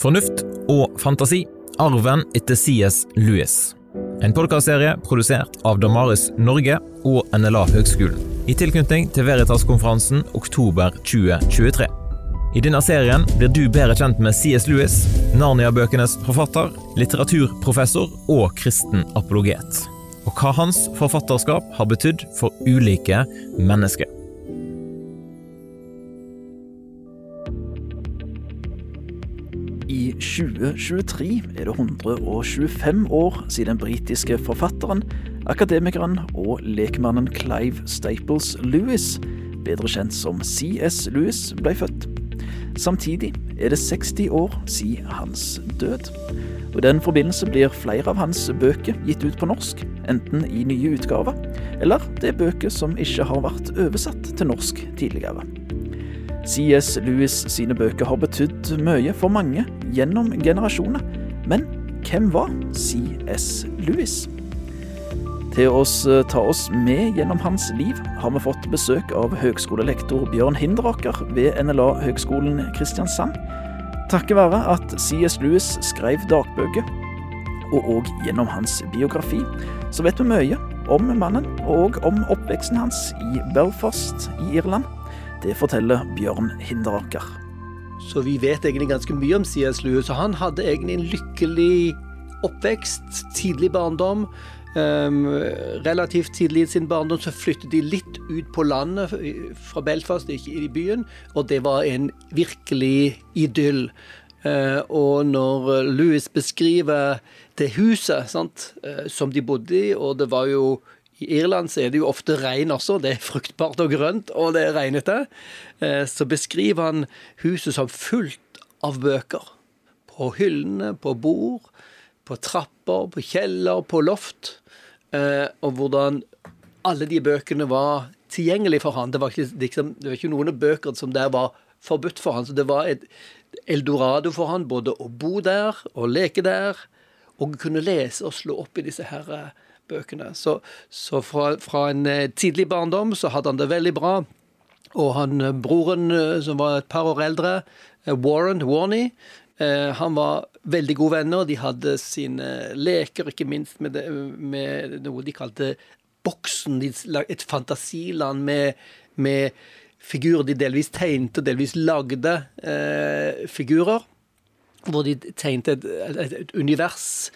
Fornuft og fantasi arven etter CS Lewis. En podkastserie produsert av Damaris Norge og NLA Høgskolen. I tilknytning til Veritas-konferansen oktober 2023. I denne serien blir du bedre kjent med CS Lewis, Narnia-bøkenes forfatter, litteraturprofessor og kristen apologet. Og hva hans forfatterskap har betydd for ulike mennesker. 2023 er det 125 år siden den britiske forfatteren, akademikeren og lekmannen Clive Staples Lewis, bedre kjent som CS Lewis, ble født. Samtidig er det 60 år siden hans død. I den forbindelse blir flere av hans bøker gitt ut på norsk, enten i nye utgaver, eller det er bøker som ikke har vært oversatt til norsk tidligere. C.S. Lewis sine bøker har betydd mye for mange gjennom generasjoner. Men hvem var C.S. Lewis? Til å ta oss med gjennom hans liv har vi fått besøk av høgskolelektor Bjørn Hinderaker ved NLA Høgskolen Kristiansand. Takket være at C.S. Lewis skrev dagbøker, og òg gjennom hans biografi, så vet vi mye om mannen og om oppveksten hans i Belfast i Irland. Det forteller Bjørn Hinderaker. Så vi vet egentlig ganske mye om C.S. Lewis. og Han hadde egentlig en lykkelig oppvekst, tidlig barndom. Um, relativt tidlig i sin barndom så flyttet de litt ut på landet fra Belfast, ikke i byen, og det var en virkelig idyll. Uh, og når Louis beskriver det huset sant, uh, som de bodde i, og det var jo i Irland så er det jo ofte regn også. Det er fruktbart og grønt, og det er regnete. Eh, så beskriver han huset som fullt av bøker. På hyllene, på bord, på trapper, på kjeller, på loft. Eh, og hvordan alle de bøkene var tilgjengelige for han. Det var ikke, liksom, det var ikke noen bøker som der var forbudt for han. Så det var et eldorado for han, både å bo der og leke der, og kunne lese og slå opp i disse herre bøkene. Så, så fra, fra, en eh, tidlig barndom så hadde han det veldig bra. Og han, eh, broren, eh, som var et par år eldre, Warren Warney, han var veldig gode venner. De hadde sine leker, ikke minst med, det, med noe de kalte Boksen. Et fantasiland med, med figurer de delvis tegnte og delvis lagde eh, figurer. Hvor de tegnte et, et, et univers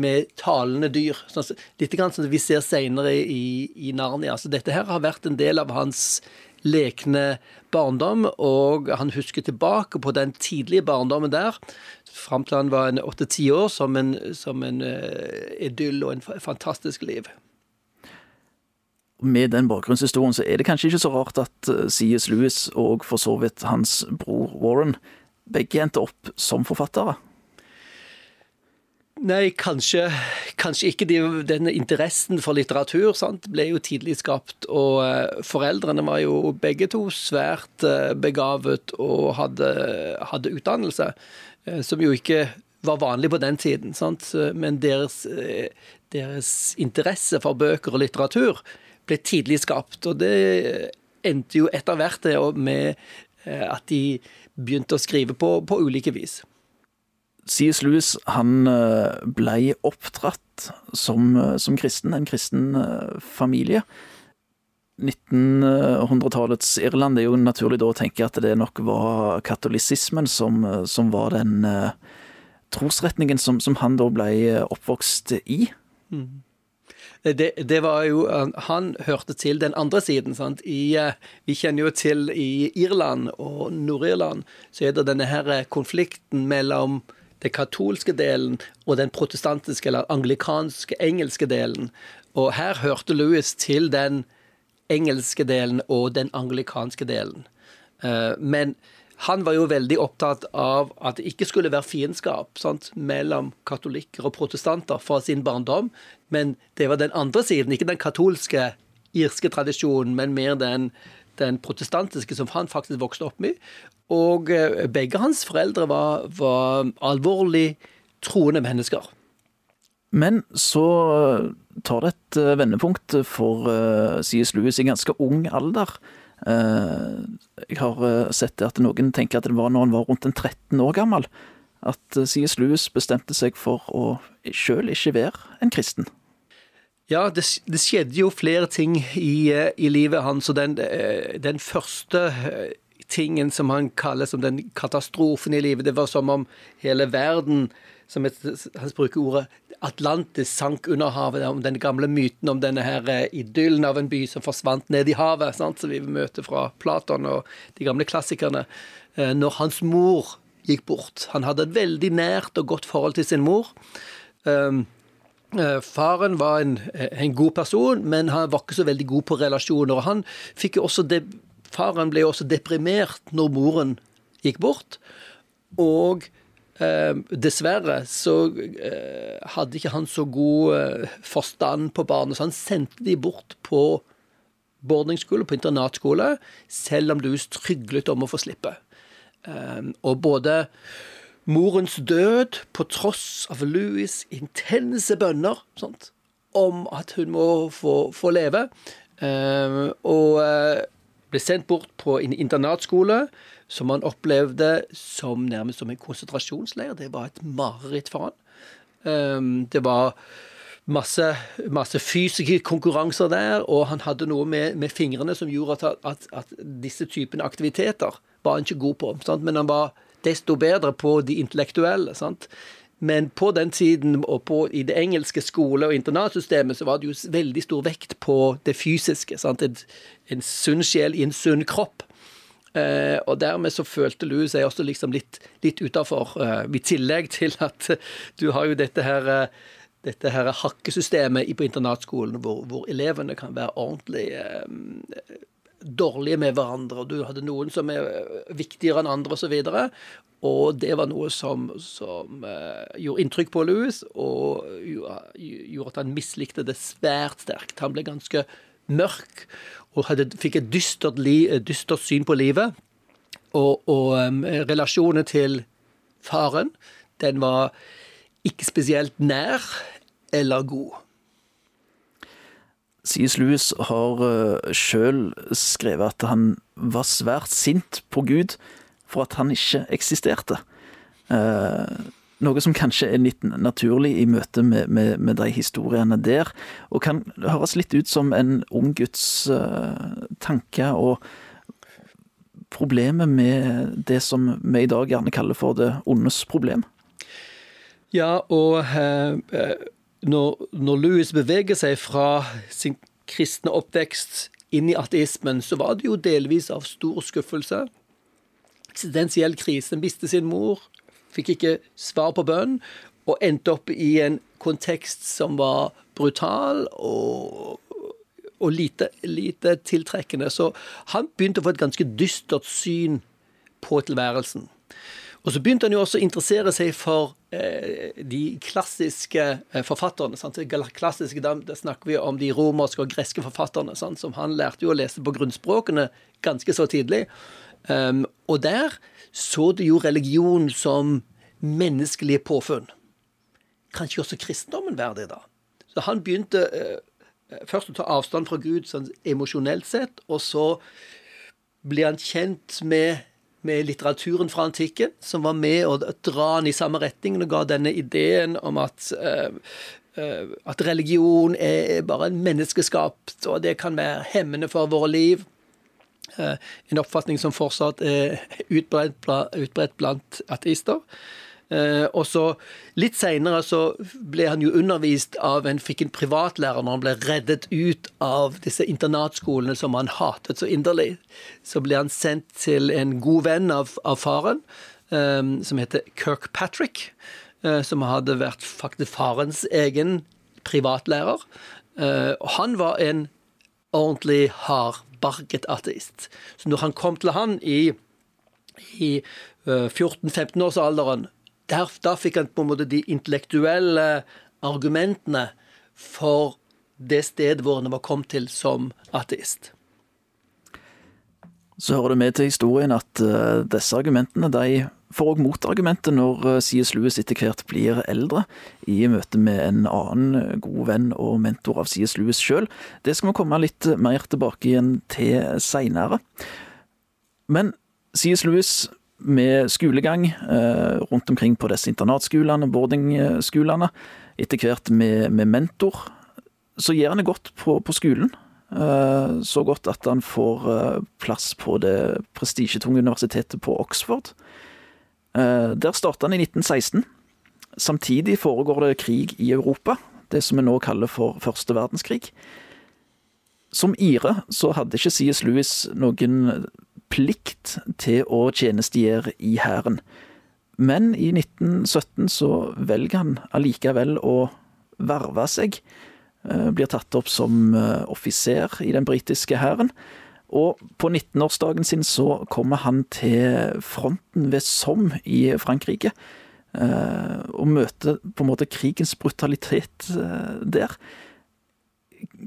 med talende dyr. Sånn, litt grann som vi ser senere i, i Narnia. Så dette her har vært en del av hans lekne barndom, og han husker tilbake på den tidlige barndommen der, fram til han var åtte-ti år, som en, som en uh, idyll og en fantastisk liv. Med den bakgrunnshistorien så er det kanskje ikke så rart at uh, C.S. Lewis og for så vidt hans bror Warren begge endte opp som forfattere. Nei, kanskje, kanskje ikke. De, denne interessen for litteratur sant, ble jo tidlig skapt. Og uh, foreldrene var jo begge to svært uh, begavet og hadde, hadde utdannelse, uh, som jo ikke var vanlig på den tiden. Sant? Men deres, deres, interesse for bøker og litteratur ble tidlig skapt. Og det endte jo etter hvert med at de begynte å skrive på, på ulike vis. C.S. Lewis han eh, ble oppdratt som, eh, som kristen, en kristen eh, familie. 1900-tallets Irland det er jo naturlig da å tenke at det nok var katolisismen som, som var den trosretningen som, som, han da ble oppvokst i. Mm. Det, det, var jo Han hørte til den andre siden. sant? I, vi kjenner jo til i Irland og Nord-Irland så er det denne her konflikten mellom den katolske delen og den protestantiske eller anglikanske engelske delen. Og her hørte Louis til den engelske delen og den anglikanske delen. Eh, men han var jo veldig opptatt av at det ikke skulle være fiendskap sant, mellom katolikker og protestanter fra sin barndom, men det var den andre siden, ikke den katolske irske tradisjonen, men mer den, den protestantiske som han faktisk vokste opp med. Og eh, begge hans foreldre var, var alvorlig troende mennesker. Men så tar det et eh, vendepunkt for eh, C.S. Lewis i ganske ung alder. Jeg har sett at noen tenker at det var når han var rundt en 13 år gammel at C.S. Lewis bestemte seg for å sjøl ikke være en kristen. Ja, det, det, skjedde jo flere ting i, i livet hans. Og den, den, første tingen som han kaller som den katastrofen i livet, det var som om hele verden som et, Han bruker ordet Atlantis sank under havet. Om den gamle myten om denne her idyllen av en by som forsvant ned i havet. Sant? Som vi møter fra Platon og de gamle klassikerne. Når hans mor gikk bort. Han hadde et veldig nært og godt forhold til sin mor. Um, Faren var en, en, god person, men han var ikke så veldig god på relasjoner. han fikk også de, Faren ble også deprimert når moren gikk bort. Og eh, dessverre så eh, hadde ikke han så god eh, forstand på barnet, så han sendte de bort på boardingskole, på internatskole, selv om du tryglet om å få slippe. Og både morens død, på tross av Louis' intense bønner sånt, om at hun må få, få leve, ehm, og eh, ble sendt bort på en internatskole som han opplevde som nærmest som en konsentrasjonsleir. Det var et mareritt for han. Um, det var masse, masse fysiske konkurranser der, og han hadde noe med, med fingrene som gjorde at, at, at disse typene aktiviteter var han ikke god på. Sant? Men han var desto bedre på de intellektuelle. Sant? Men på den tiden, og på, i det engelske skole- og internatsystemet, så var det jo veldig stor vekt på det fysiske. Sant? En, en sunn sjel i en sunn kropp. Eh, og dermed så følte Lou seg også liksom litt, litt utafor. Eh, I tillegg til at du har jo dette her eh, dette her hakkesystemet på internatskolen, hvor, hvor elevene kan være ordentlig eh, dårlige med hverandre, du hadde noen som er eh, viktigere enn andre, osv. Og, så og det var noe som, som uh, gjorde inntrykk på Louis, og gjorde at han mislikte det svært sterkt. Han ble ganske mørk og hadde, fikk et dystert, li, dystert, syn på livet. Og, og um, relasjonen til faren, den var ikke spesielt nær eller god. C.S. Lewis har uh, sjøl skrevet at han var svært sint på Gud for at han ikke eksisterte. Uh, noe som kanskje er litt naturlig i møte med, med, med, de historiene der, og kan høres litt ut som en ung guds uh, tanke. Og problemet med det som vi i dag gjerne kaller for det ondes problem. Ja, og når, når Louis beveger seg fra sin kristne oppvekst inn i ateismen, så var det jo delvis av stor skuffelse. Eksistensiell krise. Mistet sin mor, fikk ikke svar på bønn, og endte opp i en kontekst som var brutal og, og lite, lite tiltrekkende. Så han begynte å få et ganske dystert syn på tilværelsen. Og så begynte han jo også å interessere seg for eh, de klassiske eh, forfatterne. Sant? Klassiske, da, snakker vi om de romerske og greske forfatterne, sant? som han lærte jo å lese på grunnspråkene ganske så tidlig. Um, og der så det jo religion som menneskelige påfunn. Kanskje også kristendommen være det, da? Så han begynte eh, først å ta avstand fra Gud sånn emosjonelt sett, og så ble han kjent med med litteraturen fra antikken, som var med å dra den i samme retning og ga denne ideen om at, uh, at religion er bare en menneskeskapt, og det kan være hemmende for våre liv. Uh, en oppfatning som fortsatt er utbredt, utbredt blant ateister. Eh, og så Litt seinere så ble han jo undervist av en fikk en privatlærer når han ble reddet ut av disse internatskolene som han hatet så inderlig. Så ble han sendt til en god venn av, av faren, um, som heter Kirkpatrick. Uh, som hadde vært faktisk farens egen privatlærer. Og han var en ordentlig hardbarket ateist. Så når han kom til han i, i uh, 14-15-årsalderen der, da fikk han på en måte de intellektuelle argumentene for det stedet hvor han var kommet til som ateist. Så hører det med til historien at uh, disse argumentene de får òg motargumentet når uh, C.S. Lewis etter hvert blir eldre, i møte med en annen uh, god venn og mentor av C.S. Lewis sjøl. Det skal vi komme litt mer tilbake igjen til seinere. Men C.S. Lewis med skolegang eh, rundt omkring på disse internatskolene, boardingskolene. Etter hvert med, med, mentor. Så gjør han det godt på, på skolen. Eh, så godt at han får eh, plass på det prestisjetunge universitetet på Oxford. Der starta han i 1916. Samtidig foregår det krig i Europa, det som vi nå kaller for første verdenskrig. Som ire så hadde ikke C.S. Lewis noen plikt til å tjenestegjøre i hæren. Men i 1917 så velger han allikevel å verve seg. Eh, blir tatt opp som eh, offiser i den britiske hæren. Og på 19-årsdagen sin så kommer han til fronten ved Somme i Frankrike. Eh, og møter på en måte krigens brutalitet der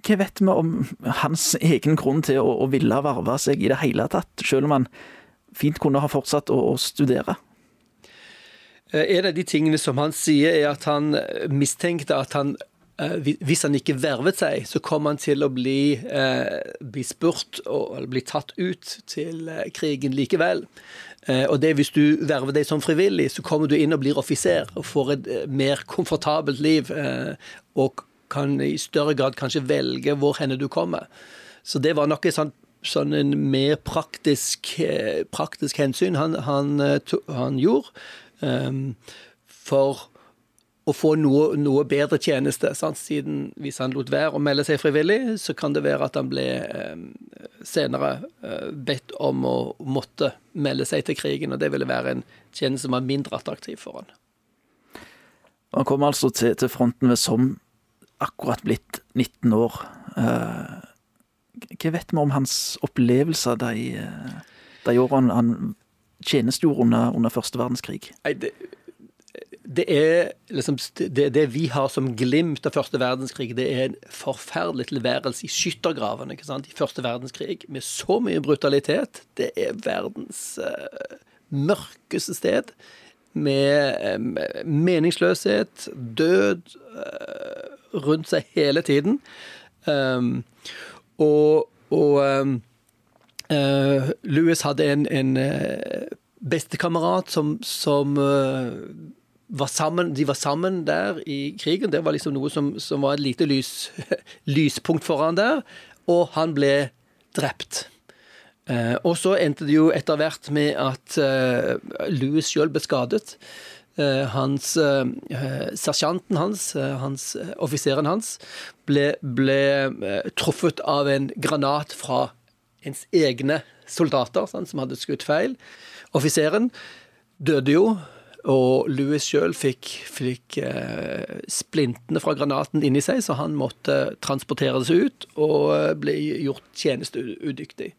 hva vet vi om hans egen grunn til å, å ville verve seg i det hele tatt, selv om han fint kunne ha fortsatt å, å studere? Eh, en av de tingene som han sier, er at han mistenkte at han eh, hvis han ikke vervet seg, så kom han til å bli, eh, bli spurt og bli tatt ut til krigen likevel. Og det Hvis du verver deg som frivillig, så kommer du inn og blir offiser og får et mer komfortabelt liv. Og kan i større grad kanskje velge hvor henne du kommer. Så det var nok et sånt sånn en mer praktisk, eh, praktisk hensyn han, han, eh, han gjorde. Um, for å få noe, noe bedre tjeneste. Sant? Siden hvis han lot være å melde seg frivillig, så kan det være at han ble um, senere uh, bedt om å måtte melde seg til krigen, og det ville være en tjeneste som var mindre attraktiv for han. Han kom altså til, til fronten ved Somme akkurat blitt 19 år. Eh, hva vet vi om hans opplevelser de, eh, de årene han tjenestegjorde under, under første verdenskrig? Nei, det, det er liksom det, det, vi har som glimt av første verdenskrig, det er en forferdelig tilværelse i skyttergravene ikke sant? i første verdenskrig, med så mye brutalitet. Det er verdens uh, mørkeste sted. Med meningsløshet, død, rundt seg hele tiden. Um, og, og um, uh, Louis hadde en, en uh, bestekamerat som, som uh, var sammen, de var sammen der i krigen. Det var liksom noe som, som var et lite lys, lyspunkt for han der. Og han ble drept. Uh, og så endte det jo etter hvert med at uh, Louis sjøl ble skadet. Eh, hans eh, Sersjanten hans, eh, hans, offiseren hans, ble, ble truffet av en granat fra ens egne soldater sant, som hadde skutt feil. Offiseren døde jo, og Louis sjøl fikk, fikk eh, splintene fra granaten inni seg, så han måtte transporteres ut og ble gjort tjenesteudyktig.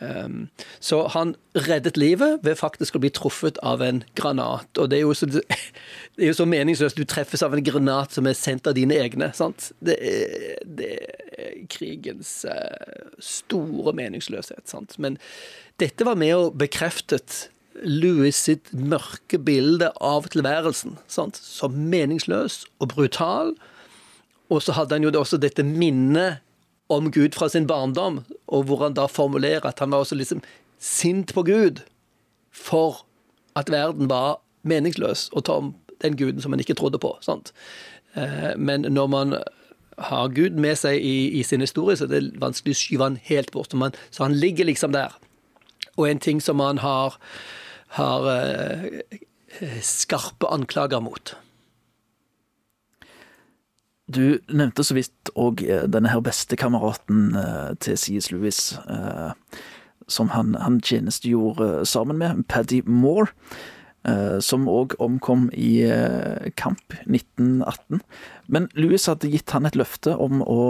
Um, så han reddet livet ved faktisk å bli truffet av en granat. Og det er jo så, det er jo så meningsløst. Du treffes av en granat som er sendt av dine egne. sant? Det er, det er krigens uh, store meningsløshet. sant? Men dette var med og bekreftet Louis sitt mørke bilde av tilværelsen. sant? Som meningsløs og brutal. Og så hadde han jo også dette minnet om Gud fra sin barndom, og hvor han da formulerer at han var også liksom sint på Gud for at verden var meningsløs, og tom den guden som han ikke trodde på. sant? Eh, men når man har Gud med seg i, i sin historie, så det er vanskelig å skyve han helt bort. Man, så han ligger liksom der. Og en ting som han har, har eh, skarpe anklager mot. Du nevnte så vidt òg eh, denne her bestekameraten eh, til C.S. Lewis, eh, som han, han tjenestegjorde sammen med, Paddy Moore. Som òg omkom i kamp 1918. Men Lewis hadde gitt han et løfte om å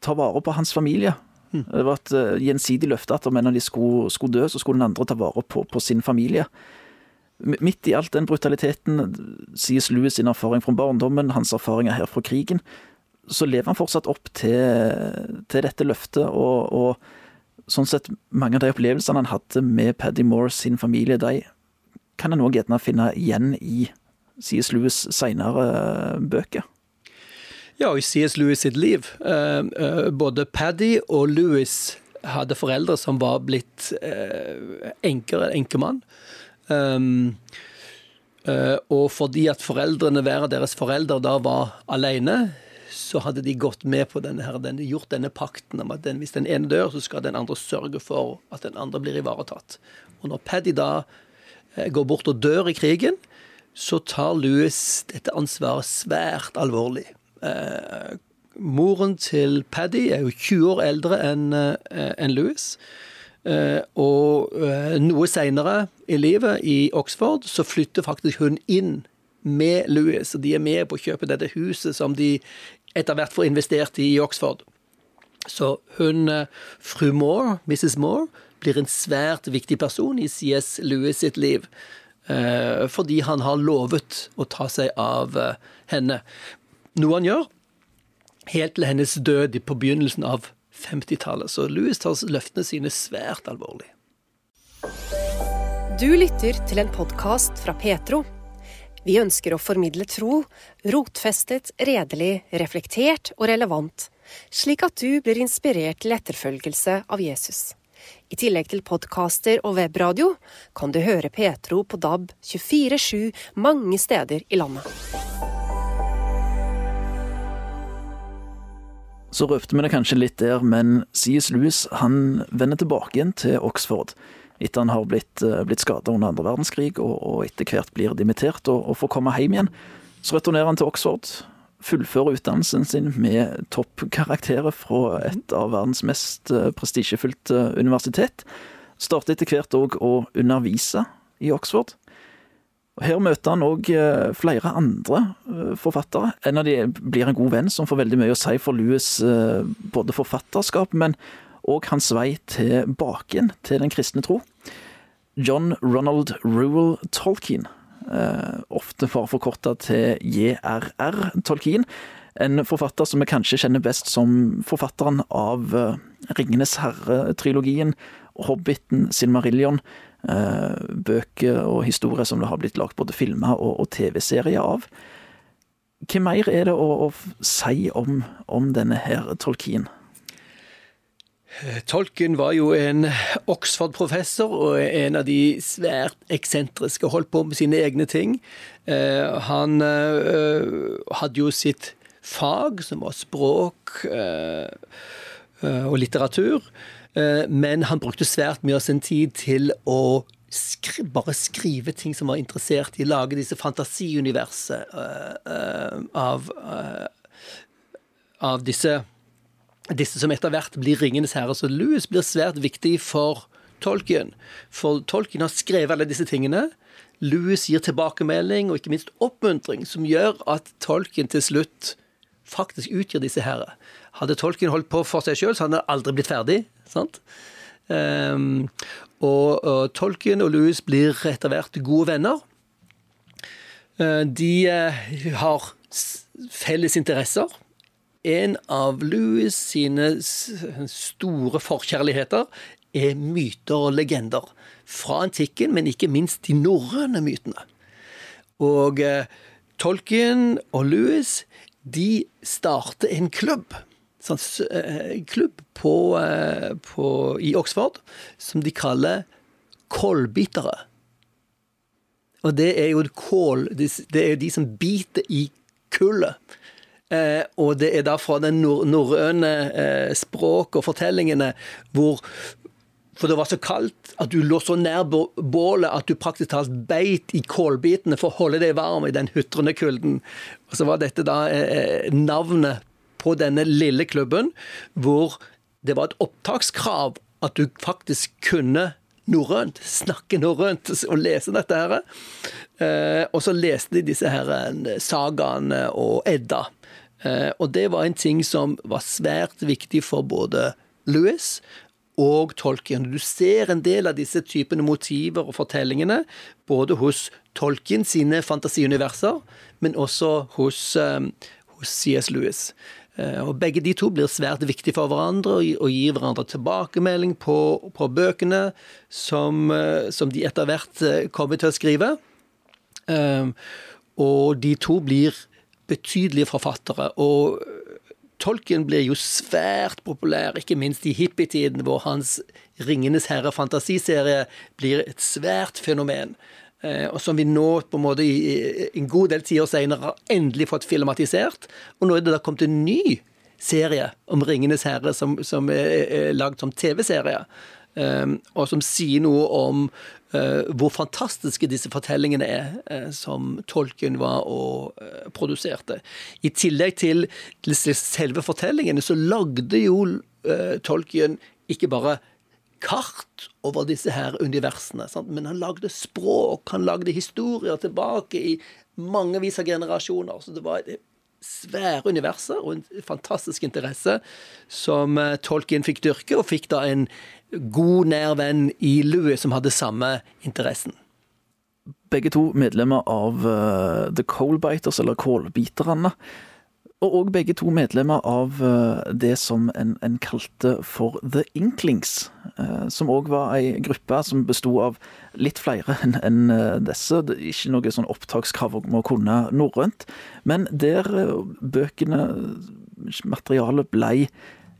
ta vare på hans familie. Mm. Det var et gjensidig løfte at om en av de skulle, skulle dø, så skulle den andre ta vare på, på sin familie. Midt i alt den brutaliteten, sies Louis sin erfaring fra barndommen, hans erfaringer her fra krigen, så lever han fortsatt opp til, til dette løftet, og, og, sånn sett mange av de opplevelsene han hadde med Paddy Moore sin familie, de kan en òg gjerne finne igjen i C.S. Lewis' seinere eh, bøker. Ja, i C.S. Lewis sitt liv. Eh, eh, både Paddy og Lewis hadde foreldre som var blitt enker eller enkemann. Um, uh, og fordi at foreldrene, hver av deres foreldre da var alene, så hadde de gått med på denne, her, denne, gjort denne pakten om at den, hvis den ene dør, så skal den andre sørge for at den andre blir ivaretatt. Og når Paddy da uh, går bort og dør i krigen, så tar Louis dette ansvaret svært alvorlig. Uh, moren til Paddy er jo 20 år eldre enn en Louis. Eh, og eh, noe seinere i livet, i Oxford, så flytter faktisk hun inn med Louis. Og de er med på å kjøpe dette huset som de etter hvert får investert i i Oxford. Så hun, eh, fru Moore, Mrs. Moore, blir en svært viktig person i CS Lewis sitt liv. Fordi han har lovet å ta seg av henne. Noe han gjør helt til hennes død på begynnelsen av 50-tallet. Så Louis tar løftene sine svært alvorlig. Du lytter til en podkast fra Petro. Vi ønsker å formidle tro, rotfestet, redelig, reflektert og relevant, slik at du blir inspirert til etterfølgelse av Jesus. I tillegg til podkaster og webradio kan du høre Petro på DAB 24-7 mange steder i landet. Så røpte vi det kanskje litt der, men C.S. Lewis han vender tilbake igjen til Oxford etter han har blitt, eh, blitt skada under andre verdenskrig og, og, etter hvert blir dimittert og, og, får komme hjem igjen. Så returnerer han til Oxford, fullfører utdannelsen sin med toppkarakterer fra et av verdens mest eh, prestisjefylte universitet. Starter etter hvert òg å undervise i Oxford. Her møter han òg eh, flere andre forfattere. En av de blir en god venn som får veldig mye å si for Louis' både forfatterskap, men òg hans vei tilbake til den kristne tro. John Ronald Rule Tolkien, eh, ofte bare forkorta til JRR Tolkien, en forfatter som vi kanskje kjenner best som forfatteren av eh, Ringenes herre-trilogien, Hobbiten, Silmarillion, eh, bøker og historier som det har blitt lagt både filmer og, TV-serier av. Hva mer er det å, å si om, om denne her Tolkien? Tolkien var jo en Oxford-professor og en av de svært eksentriske. Holdt på med sine egne ting. Eh, han eh, hadde jo sitt fag, som var språk eh, og litteratur. Men han brukte svært mye av sin tid til å skri bare skrive ting som var interessert i. å Lage disse fantasiuniverset av, av disse disse som etter hvert blir Ringenes herre. Så Louis blir svært viktig for Tolkien. For Tolkien har skrevet alle disse tingene. Louis gir tilbakemelding og ikke minst oppmuntring, som gjør at Tolkien til slutt faktisk utgjør disse herre. Hadde Tolkien holdt på for seg sjøl, så hadde han aldri blitt ferdig. Sant? Um, og, og, Tolkien og Louis blir etter hvert gode venner. Uh, de uh, har felles interesser en av Louis sine store forkjærligheter er myter og legender. Fra antikken, men ikke minst de norrøne mytene. Og eh, Tolkien og Louis de starter en klubb. Sånn, eh, klubb på, eh, på, i Oxford som de kaller kålbitere. Og det er jo kål Det er jo de som biter i kullet. Eh, og det er da fra den norrøne eh, språket og fortellingene hvor for det var så kaldt at du lå så nær bålet at du praktisk talt beit i kålbitene for å holde deg varm i den hutrende kulden. Og så var dette da eh, navnet på denne lille klubben, hvor det var et opptakskrav at du faktisk kunne norrønt, snakke norrønt og lese dette her. Eh, og så leste de disse her eh, sagaene og Edda. Eh, og det var en ting som var svært viktig for både Louis og Tolkien. Du ser en del av disse typene motiver og fortellingene både hos Tolkien sine fantasiuniverser, men også hos, hos C.S. Lewis. Uh, og Begge de to blir svært viktige for hverandre og, gir hverandre tilbakemelding på, på bøkene som, uh, som, de etter hvert uh, kommer til å skrive. Og de to blir betydelige forfattere. Og Tolkien blir jo svært populær, ikke minst i hippietiden, hvor hans 'Ringenes herre'-fantasiserie blir et svært fenomen. Eh, og som vi nå på en måte i en god del tiår senere har endelig fått filmatisert. Og nå er det da kommet en ny serie om 'Ringenes herre' som, som er, er lagd som TV-serie. Um, og som sier noe om uh, hvor fantastiske disse fortellingene er, som tolken var og produserte. I tillegg til, til selve fortellingene så lagde jo tolken ikke bare kart over disse her universene, sant? men han lagde språk, han lagde historier tilbake i mangevis av generasjoner. Så det var et svære universet og en fantastisk interesse som Tolkien fikk dyrke, og fikk da en god, nær venn i Louis som hadde samme interessen. Begge to medlemmer av uh, The Coalbiters, eller Kålbiterne. Og òg begge to medlemmer av uh, det som en, en, kalte for The Inklings. Uh, som òg var ei gruppe som besto av litt flere enn en, disse. Ikke noe sånn opptakskrav om å kunne norrønt, men der bøkene, materialet, blei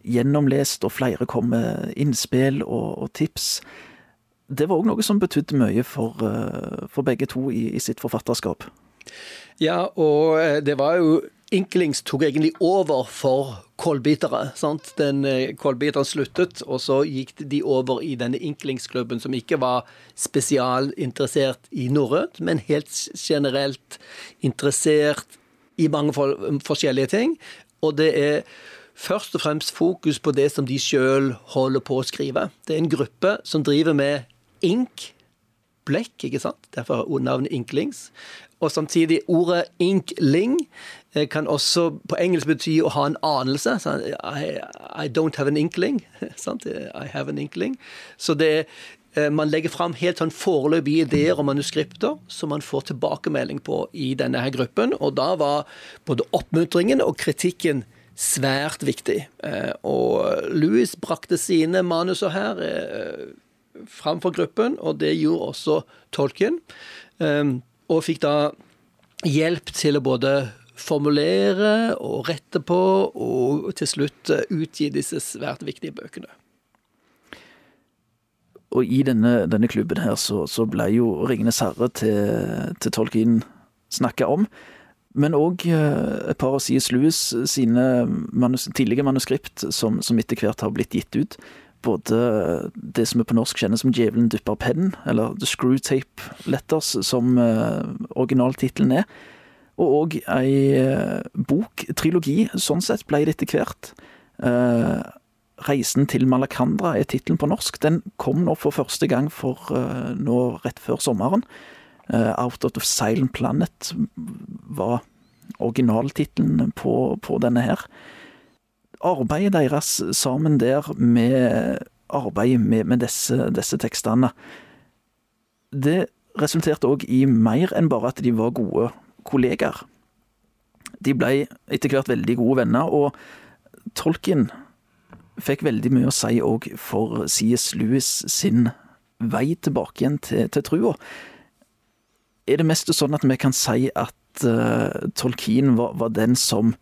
gjennomlest, og flere kom med innspill og, og tips. Det var òg noe som betydde mye for, eh, for begge to i, i, sitt forfatterskap. Ja, og eh, det var jo Inklings tok egentlig over for kålbitere. sant? Den eh, Kålbiteren sluttet, og så gikk de over i denne Inklingsklubben, som ikke var spesialinteressert i norrønt, men helt generelt interessert i mange forskjellige ting. Og det er først og fremst fokus på det som de sjøl holder på å skrive. Det er en gruppe som driver med ink, blekk, ikke sant? Derfor har navnet Inklings. Og samtidig ordet inkling eh, kan også på engelsk bety å ha en anelse. I, I don't have an inkling. I have an inkling. Så det eh, man legger fram helt sånn foreløpige ideer og manuskripter som man får tilbakemelding på i denne her gruppen. Og da var både oppmuntringen og kritikken svært viktig. Eh, og Louis brakte sine manuser her eh, fram for gruppen, og det gjorde også Tolkien. Eh, og fikk da hjelp til å både formulere og rette på, og til slutt utgi disse svært viktige bøkene. Og i denne, denne klubben her så, så, ble jo 'Ringenes herre' til, til Tolkien snakka om. Men òg eh, et par av C.S. Lewis sine manus tidlige manuskript, som, som, etter hvert har blitt gitt ut. Både det som er på norsk kjennes som 'Djevelen dypper pennen', eller 'The Screwtape Letters', som uh, originaltittelen er. Og òg ei uh, bok, trilogi, sånn sett ble det etter hvert. Uh, 'Reisen til Malakandra' er tittelen på norsk. Den kom nå for første gang for nå rett før sommeren. Uh, Out of the Silent Planet var originaltittelen på, på, denne her. Arbeidet deres sammen der med arbeidet med, med disse, disse, tekstene, det resulterte òg i mer enn bare at de var gode kollegaer. De ble etter hvert veldig gode venner, og Tolkien fikk veldig mye å si òg for C.S. Lewis sin vei tilbake igjen til, til trua er det mest sånn at vi kan si at uh, Tolkien var, var, den som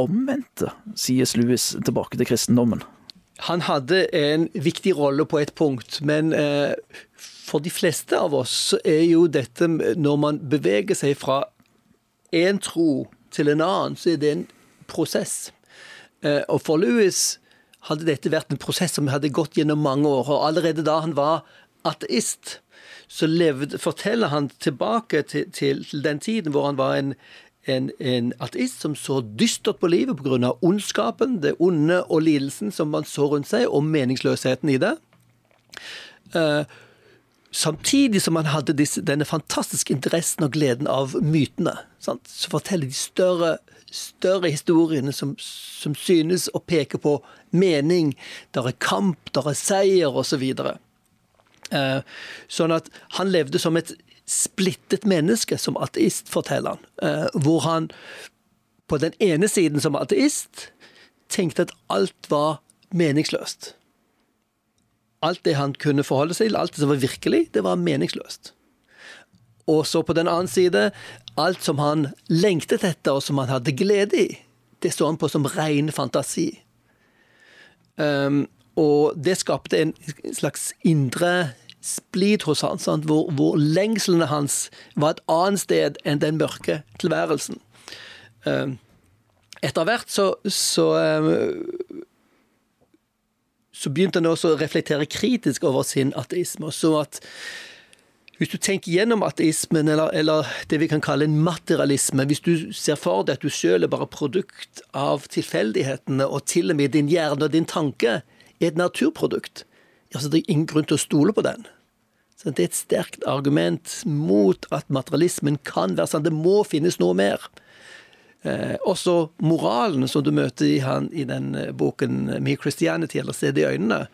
omvendte C.S. Lewis tilbake til kristendommen? Han hadde en viktig rolle på et punkt, men uh, for de fleste av oss er jo dette Når man beveger seg fra én tro til en annen, så er det en prosess. Uh, og for Lewis hadde dette vært en prosess som hadde gått gjennom mange år. Og allerede da han var ateist, så levde, forteller han tilbake til, til, til, den tiden hvor han var en, en, en ateist som så dystert på livet pga. ondskapen, det onde og lidelsen som man så rundt seg, og meningsløsheten i det. Uh, samtidig som han hadde disse, denne fantastiske interessen og gleden av mytene. Sant? Så forteller de større, større historiene som, som, synes å peke på mening. Der er kamp, der er seier, osv. Eh, sånn at han levde som et splittet menneske som ateist, forteller han. Eh, hvor han på den ene siden som ateist tenkte at alt var meningsløst. Alt det han kunne forholde seg til, alt det som var virkelig, det var meningsløst. Og så på den annen side, alt som han lengtet etter, og som han hadde glede i, det så han på som ren fantasi. Um, og det skapte en slags indre splid hos han, sant? Hvor, hvor lengslene hans var et annet sted enn den mørke tilværelsen. Um, etter hvert så, så, um, så begynte han også å reflektere kritisk over sin ateisme. så at hvis du tenker gjennom ateismen, eller, eller, det vi kan kalle en materialisme, hvis du ser for deg at du selv er bare produkt av tilfeldighetene, og til og med din hjerne og din tanke er et naturprodukt, ja, så det er ingen grunn til å stole på den. Så Det er et sterkt argument mot at materialismen kan være sånn. Det må finnes noe mer. Eh, også moralen som du møter i, han, i den eh, boken 'Me Christianity', eller 'Se det i øynene',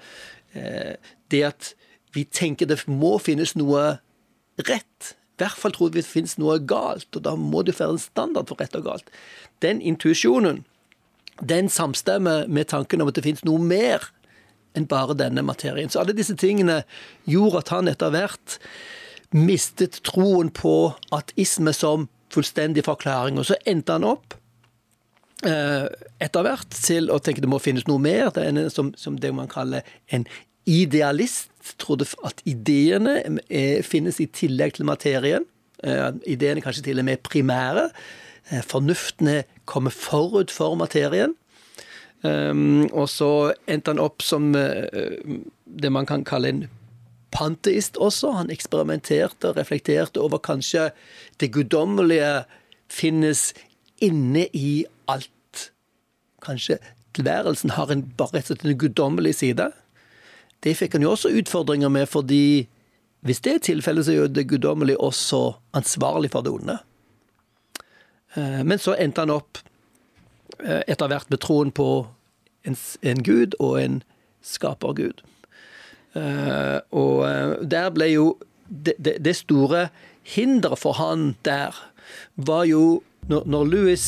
eh, det at vi tenker det må finnes noe rett. I hvert fall tror vi det finnes noe galt, og da må det være en standard for rett og galt. Den intuisjonen, den samstemmer med tanken om at det finnes noe mer enn bare denne materien. Så alle disse tingene gjorde at han etter hvert mistet troen på ateisme som fullstendig forklaring. Og så endte han opp eh, etter hvert til å tenke det må finnes noe mer. Det er en, som, som det man kaller en idealist trodde at ideene er, finnes i tillegg til materien. Eh, ideene kanskje til og med primære. Eh, fornuftene kommer forut for materien. Og så endte han opp som det man kan kalle en panteist også. Han eksperimenterte og reflekterte over kanskje det guddommelige finnes inne i alt. Kanskje tilværelsen har en, bare rett og slett en guddommelig side. Det fikk han jo også utfordringer med, fordi hvis det er tilfellet, så er jo det guddommelige også ansvarlig for det onde. Eh, men så endte han opp etter hvert med troen på en, en gud og en skapergud. Uh, og der ble jo det, det, det store hinderet for han der var jo når, når Louis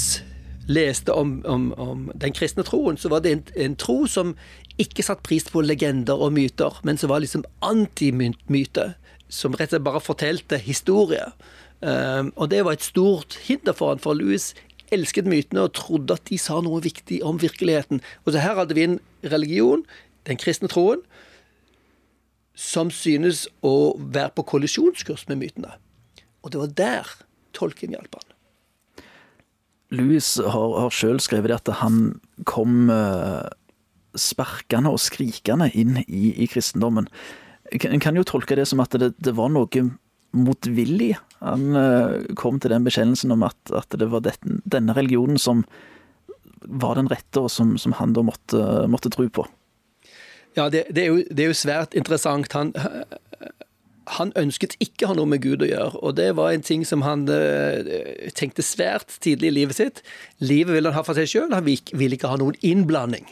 leste om, om, om, den kristne troen, så var det en, en tro som ikke satt pris på legender og myter, men som var liksom antimyte. Som rett og slett bare fortalte historie. Um, og det var et stort hinder for han, for Louis elsket mytene og trodde at de sa noe viktig om virkeligheten. Og så her hadde vi en religion, den kristne troen, som synes å være på kollisjonskurs med mytene. Og det var der tolken hjalp han. Louis har, har sjøl skrevet at han kom uh sparkende og skrikende inn i, i kristendommen. En kan jo tolke det som at det, det var noe motvillig. Han uh, kom til den bekjennelsen om at, at det var dette, denne religionen som var den rette, og som, som han da måtte, måtte tro på. Ja, det, det, er jo, det, er jo, svært interessant. Han, han ønsket ikke å ha noe med Gud å gjøre, og det var en ting som han uh, tenkte svært tidlig i livet sitt. Livet ville han ha for seg sjøl, han ville ikke ha noen innblanding.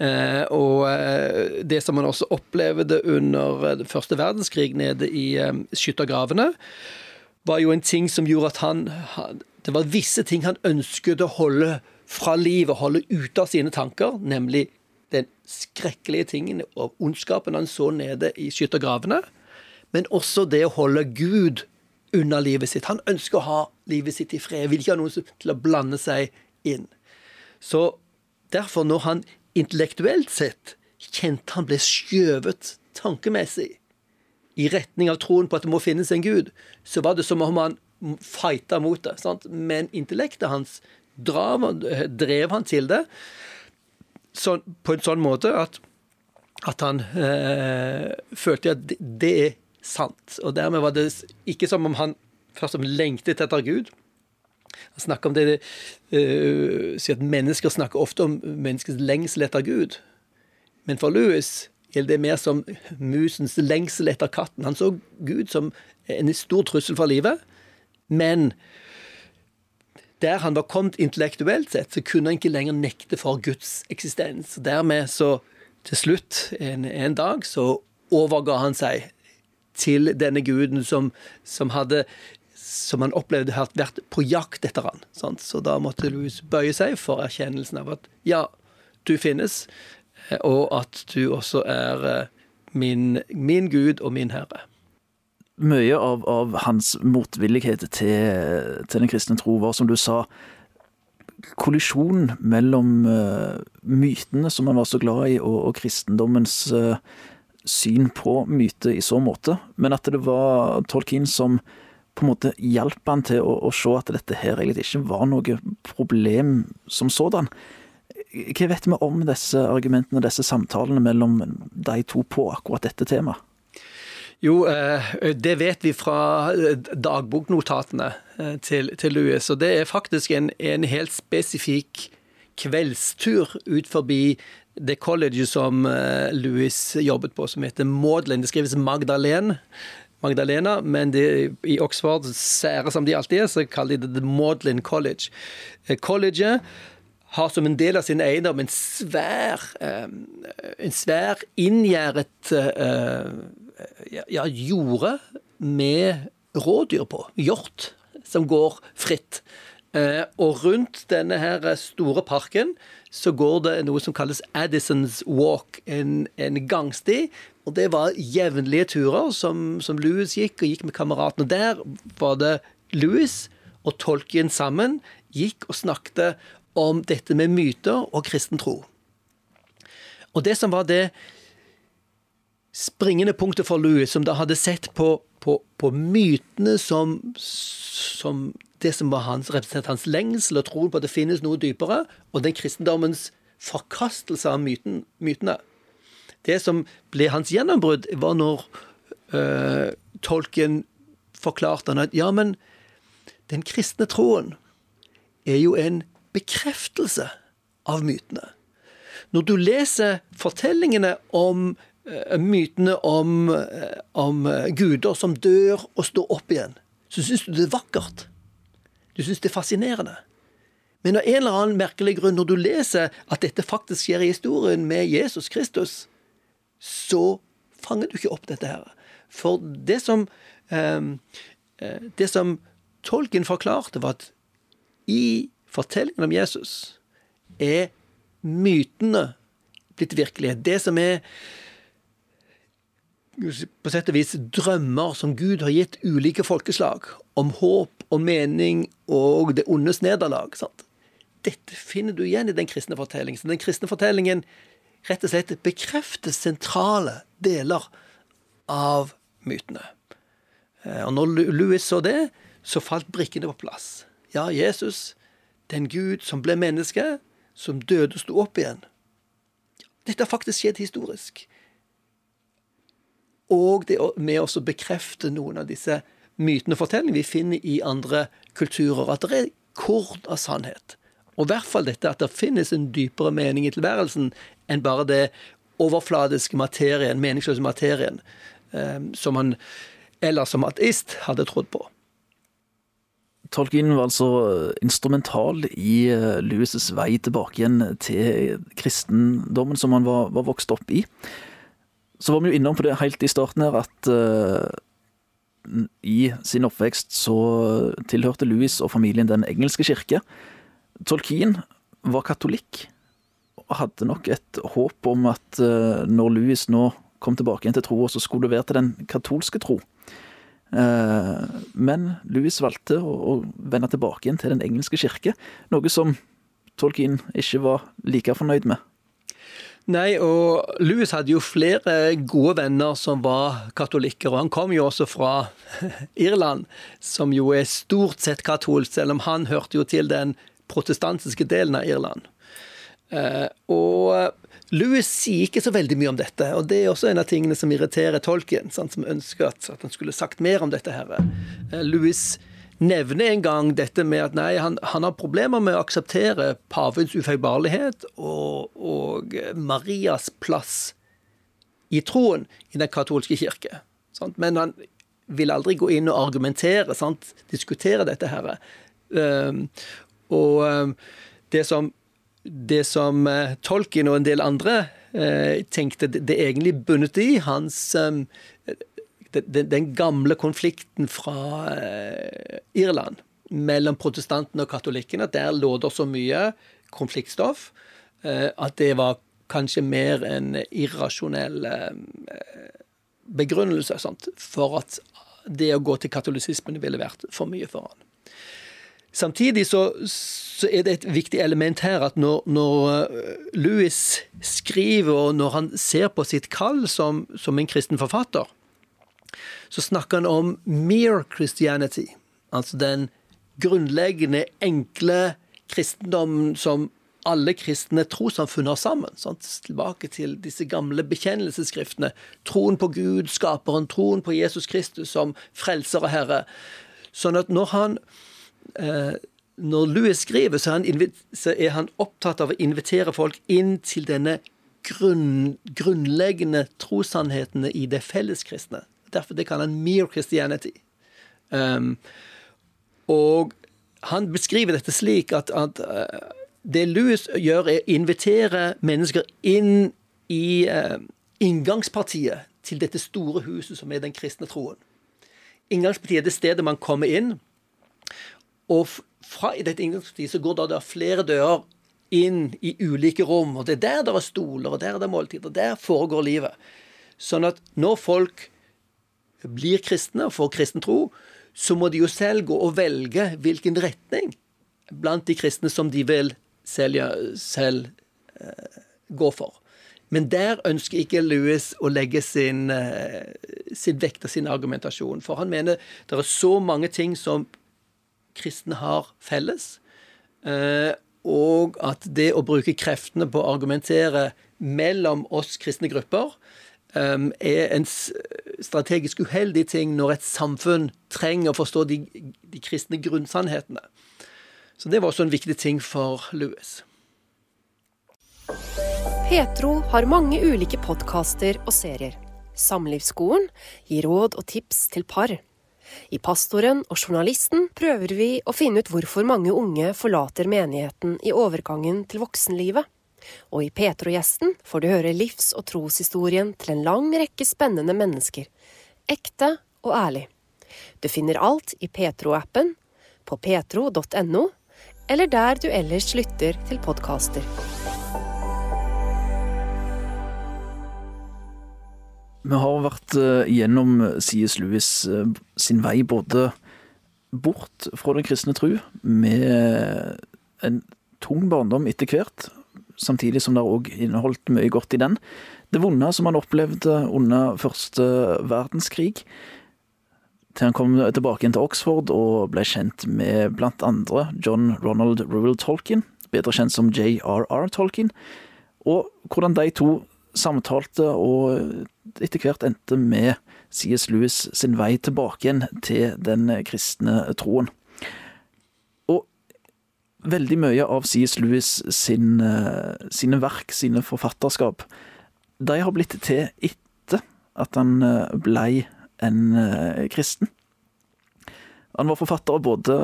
Eh, og eh, det som man også opplevde under eh, første verdenskrig nede i skyttergravene, var jo en ting som gjorde at han Det var visse ting han ønsket å holde fra livet, holde ute av sine tanker, nemlig den skrekkelige tingen og ondskapen han så nede i skyttergravene, men også det å holde Gud unna livet sitt. Han ønsker å ha livet sitt i fred, vil ikke ha noen til å blande seg inn. Så derfor, når han intellektuelt sett kjente han ble skjøvet tankemessig i retning av troen på at det må finnes en gud, så var det som om han fighta mot det. Sant? Men intellektet hans drav, drev han til det så, på en sånn måte at, at han eh, følte at det, er sant. Og dermed var det ikke som om han først fremst lengtet etter Gud, han om det uh, sier at Mennesker snakker ofte om menneskets lengsel etter Gud. Men for Louis gjelder det mer som musens lengsel etter katten. Han så Gud som en stor trussel for livet, men der han var kommet intellektuelt sett, så kunne han ikke lenger nekte for Guds eksistens. Dermed så, til slutt, en, en dag, så overga han seg til denne guden som, som hadde som han opplevde hadde vært på jakt etter han. Sant? Så da måtte Louis bøye seg for erkjennelsen av at ja, du finnes, eh, og at du også er eh, min, min Gud og min Herre. Mye av, av hans motvillighet til, til, den kristne tro var, som du sa, kollisjon mellom uh, mytene som han var så glad i, og, og kristendommens uh, syn på myte i så måte, men at det var Tolkien som på en måte hjalp han til å, å se at dette her egentlig ikke var noe problem som sådan. Hva vet vi om disse argumentene, og disse samtalene mellom de to på akkurat dette temaet? Jo, eh, det vet vi fra eh, dagboknotatene eh, til, til Louis. Og det er faktisk en, en helt spesifikk kveldstur ut forbi det colleget som Louis jobbet på, som heter Maudlin. Det skrives Magdalene. Magdalena, men det, i Oxford, sære som de alltid er, så kaller de det The Maudlin College. Colleget har som en del av sin eiendom en svær, en svær inngjerdet ja, jorde med rådyr på. Hjort som går fritt. Eh, og rundt denne her store parken så går det noe som kalles Addisons Walk, en, en gangsti. Og det var jevnlige turer som, som Louis gikk, og gikk med kameratene. Der var det Louis og Tolkien sammen gikk og snakket om dette med myter og kristen tro. Og det som var det springende punktet for Louis, som da hadde sett på, på, på mytene som, som, det som var hans, representerte hans lengsel og troen på at det finnes noe dypere, og den kristendommens forkastelse av myten, mytene. Det som ble hans gjennombrudd, var når øh, tolken forklarte han at ja, men den kristne troen er jo en bekreftelse av mytene. Når du leser fortellingene om Eh, mytene om, eh, om, guder som dør og står opp igjen, så syns du det er vakkert. Du syns det er fascinerende. Men av en eller annen merkelig grunn, når du leser at dette faktisk skjer i historien med Jesus Kristus, så fanger du ikke opp dette her. For det som, det som tolken forklarte, var at i fortellingen om Jesus er mytene blitt virkelighet. Det som er på sett og vis drømmer som Gud har gitt ulike folkeslag, om håp og mening og det ondes nederlag. Sant? Dette finner du igjen i den kristne fortellingen. Så den kristne fortellingen rett og slett bekrefter sentrale deler av mytene. Eh, og når Louis så det, så falt brikkene på plass. Ja, Jesus, den Gud som ble menneske, som døde og sto opp igjen. Dette har faktisk skjedd historisk. Og det med å bekrefte noen av disse mytene og fortellingene vi finner i andre kulturer. At det er kort av sannhet. Og i hvert fall dette at det finnes en dypere mening i tilværelsen enn bare det overfladiske materien, meningsløse materien, eh, som han ellers som ateist hadde trodd på. Tolkien var altså instrumental i Lewis' Louis' vei tilbake igjen til kristendommen som han var, var vokst opp i. Så var vi jo innom på det helt i starten her at uh, i sin oppvekst så tilhørte Louis og familien den engelske kirke. Tolkien var katolikk og hadde nok et håp om at uh, når Louis nå kom tilbake igjen til troa, så skulle det være til den katolske tro. Uh, men Louis valgte å vende tilbake igjen til den engelske kirke, noe som Tolkien ikke var like fornøyd med. Nei, og Louis hadde jo flere gode venner som var katolikker. Og han kom jo også fra Irland, som jo er stort sett katolsk, selv om han hørte jo til den protestantiske delen av Irland. Eh, og Louis sier ikke så veldig mye om dette, og det er også en av tingene som irriterer tolken, som ønsker at, han skulle sagt mer om dette. her. Eh, Louis nevner en gang dette med at nei, han, han har problemer med å akseptere pavens ufeilbarlighet og, og, Marias plass i troen i den katolske kirke. Sant? Men han vil aldri gå inn og argumentere, sant? diskutere dette her. Um, og um, det som, det som uh, Tolkien og en del andre uh, tenkte det, det egentlig bundet i, hans um, den, den gamle konflikten fra eh, Irland mellom protestantene og katolikkene. Der lå det så mye konfliktstoff eh, at det var kanskje mer en irrasjonell eh, begrunnelse sant, for at det å gå til katolisismen ville vært for mye for han. Samtidig så, så, er det et viktig element her at når, når Louis skriver, og når han ser på sitt kall som, som en kristen forfatter, så snakker han om mere Christianity. Altså den grunnleggende, enkle kristendommen som alle kristne trossamfunn har sammen. Sant? Tilbake til disse gamle bekjennelsesskriftene. Troen på Gud, skaperen, troen på Jesus Kristus som frelser og herre. Sånn at når han eh, når Louis skriver, så er, han, så er, han, opptatt av å invitere folk inn til denne grunn, grunnleggende trossannhetene i det felleskristne. Derfor det kaller han mere Christianity. Um, og han beskriver dette slik at, at uh, det Louis gjør, er å invitere mennesker inn i uh, inngangspartiet til dette store huset som er den kristne troen. Inngangspartiet er det stedet man kommer inn. Og fra dette inngangspartiet så går det da flere dører inn i ulike rom. og Det er der det er stoler, og der det er det måltider. Der foregår livet. Sånn at når folk blir kristne og får kristen tro, så må de jo selv gå og velge hvilken retning blant de kristne som de vil selv, selv uh, gå for. Men der ønsker ikke Louis å legge sin, uh, sin vekt og sin argumentasjon. For han mener det er så mange ting som kristne har felles. Uh, og at det å bruke kreftene på å argumentere mellom oss kristne grupper er en strategisk uheldig ting når et samfunn trenger å forstå de, de kristne grunnsannhetene. Så det var også en viktig ting for Louis. Petro har mange ulike podkaster og serier. Samlivsskolen gir råd og tips til par. I Pastoren og Journalisten prøver vi å finne ut hvorfor mange unge forlater menigheten i overgangen til voksenlivet. Og i Petro-gjesten får du høre livs- og troshistorien til en lang rekke spennende mennesker. Ekte og ærlig. Du finner alt i Petro-appen, på petro.no, eller der du ellers lytter til podkaster. Vi har vært uh, gjennom C.S. Lewis uh, sin vei både bort fra den kristne tru, med en tung barndom etter hvert, samtidig som det òg inneholdt mye godt i den. Det vonde som han opplevde under første verdenskrig, til han kom tilbake inn til Oxford og ble kjent med blant andre John Ronald Reuel Tolkien, bedre kjent som J.R.R. Tolkien, og hvordan de to samtalte og etter hvert endte med C.S. Lewis sin vei tilbake igjen til den kristne troen veldig mye av C.S. Lewis sin, eh, sine verk, sine forfatterskap, de har blitt til etter at han eh, blei en eh, kristen. Han var forfatter av både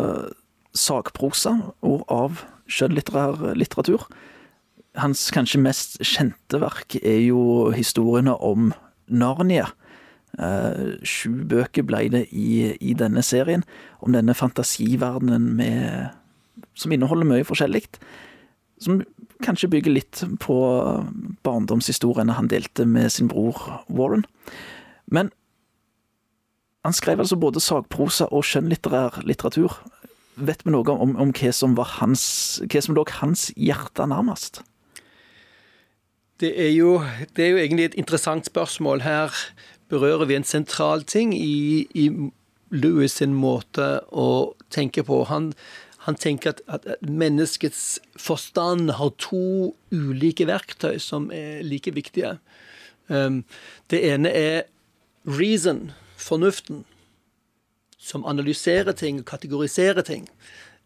sakprosa og av skjønnlitterær litteratur. Hans kanskje mest kjente verk er jo historiene om Narnia. sju bøker ble det i, i denne serien, om denne fantasiverdenen med som inneholder mye forskjellig. Som kanskje bygger litt på barndomshistoriene han delte med sin bror Warren. Men han skrev altså både sagprosa og skjønnlitterær litteratur. Vet vi noe om, om hva som var hans, hva som lå hans hjerte nærmest? Det er, jo, det er jo egentlig et interessant spørsmål. Her berører vi en sentral ting i, i Lewis sin måte å tenke på. Han, han tenker at, at, menneskets forstand har to ulike verktøy som er like viktige. Um, det ene er reason, fornuften, som analyserer ting og kategoriserer ting.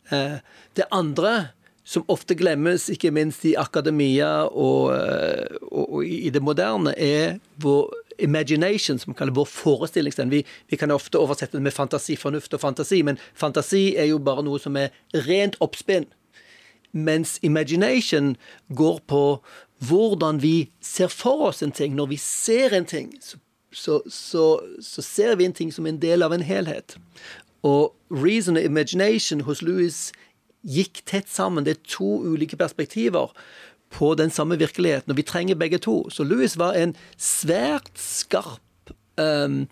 Uh, det andre, som ofte glemmes, ikke minst i akademia og, uh, og, og i det moderne, er vår imagination, som vi kaller vår forestillingsevne. Vi, vi, kan ofte oversette det med fantasi, fornuft og fantasi, men fantasi er jo bare noe som er rent oppspinn. Mens imagination går på hvordan vi ser for oss en ting. Når vi ser en ting, så, så, så, så ser vi en ting som en del av en helhet. Og reason og imagination hos Louis gikk tett sammen. Det er to ulike perspektiver på den samme virkeligheten, og vi trenger begge to. Så Louis var en svært skarp um,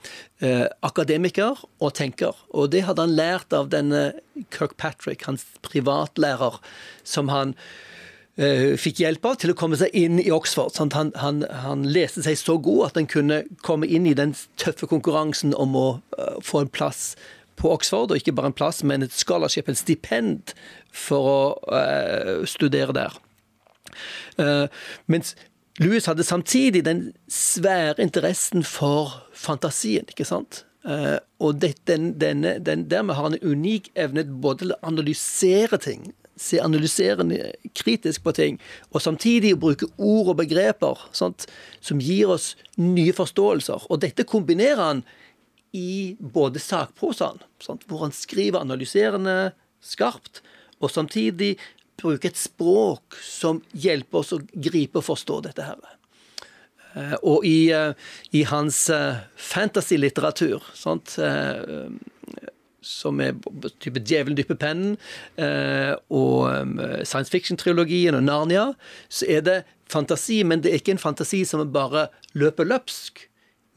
uh, akademiker og tenker. Og det hadde han lært av denne Kirkpatrick, hans privatlærer, som han uh, fikk hjelp av til å komme seg inn i Oxford. Sånn han, han, han, leste seg så god at han kunne komme inn i den tøffe konkurransen om å uh, få en plass på Oxford, og ikke bare en plass, men et scholarship, et stipend, for å studere der. Mens Louis hadde samtidig den svære interessen for fantasien, ikke sant. Uh, og det, den, denne, den, dermed har han en unik evne både til å analysere ting, se analyserende kritisk på ting, og samtidig bruke ord og begreper sant, som gir oss nye forståelser. Og dette kombinerer han i både sakprosaen, hvor han skriver analyserende skarpt, og samtidig bruke et språk som hjelper oss å gripe og forstå dette her. Eh, og i, eh, i hans eh, fantasy-litteratur, som er type 'Djevelen dypper pennen' og science fiction-trilogien og Narnia, så er det fantasi, men det er ikke en fantasi som bare løper løpsk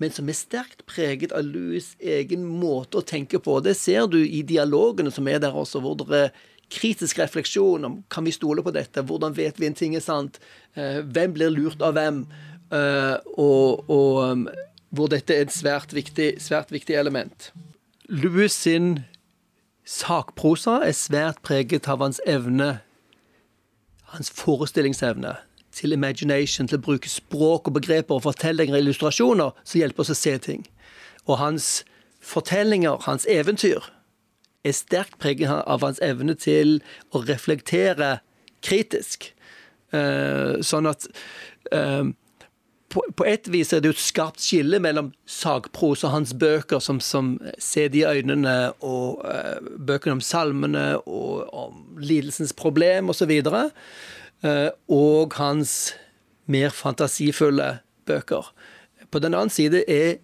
men som er sterkt preget av Louis' egen måte å tenke på. Det ser du i dialogene som er der også, hvor det er kritisk refleksjon om kan vi stole på dette, hvordan vet vi en ting er sant, eh, hvem blir lurt av hvem, eh, og, og um, hvor dette er et svært viktig, svært viktig element. Louis sin sakprosa er svært preget av hans evne, hans forestillingsevne til imagination, til å bruke språk og begreper og fortellinger og illustrasjoner som hjelper oss å se ting. Og hans fortellinger, hans eventyr, er sterkt preget av hans evne til å reflektere kritisk. Uh, sånn at på, på, et vis er det jo et skarpt skille mellom sagpros og hans bøker, som, som ser de øynene, og uh, bøkene om salmene og om lidelsens problem osv., og, uh, og hans mer fantasifulle bøker. På den annen side er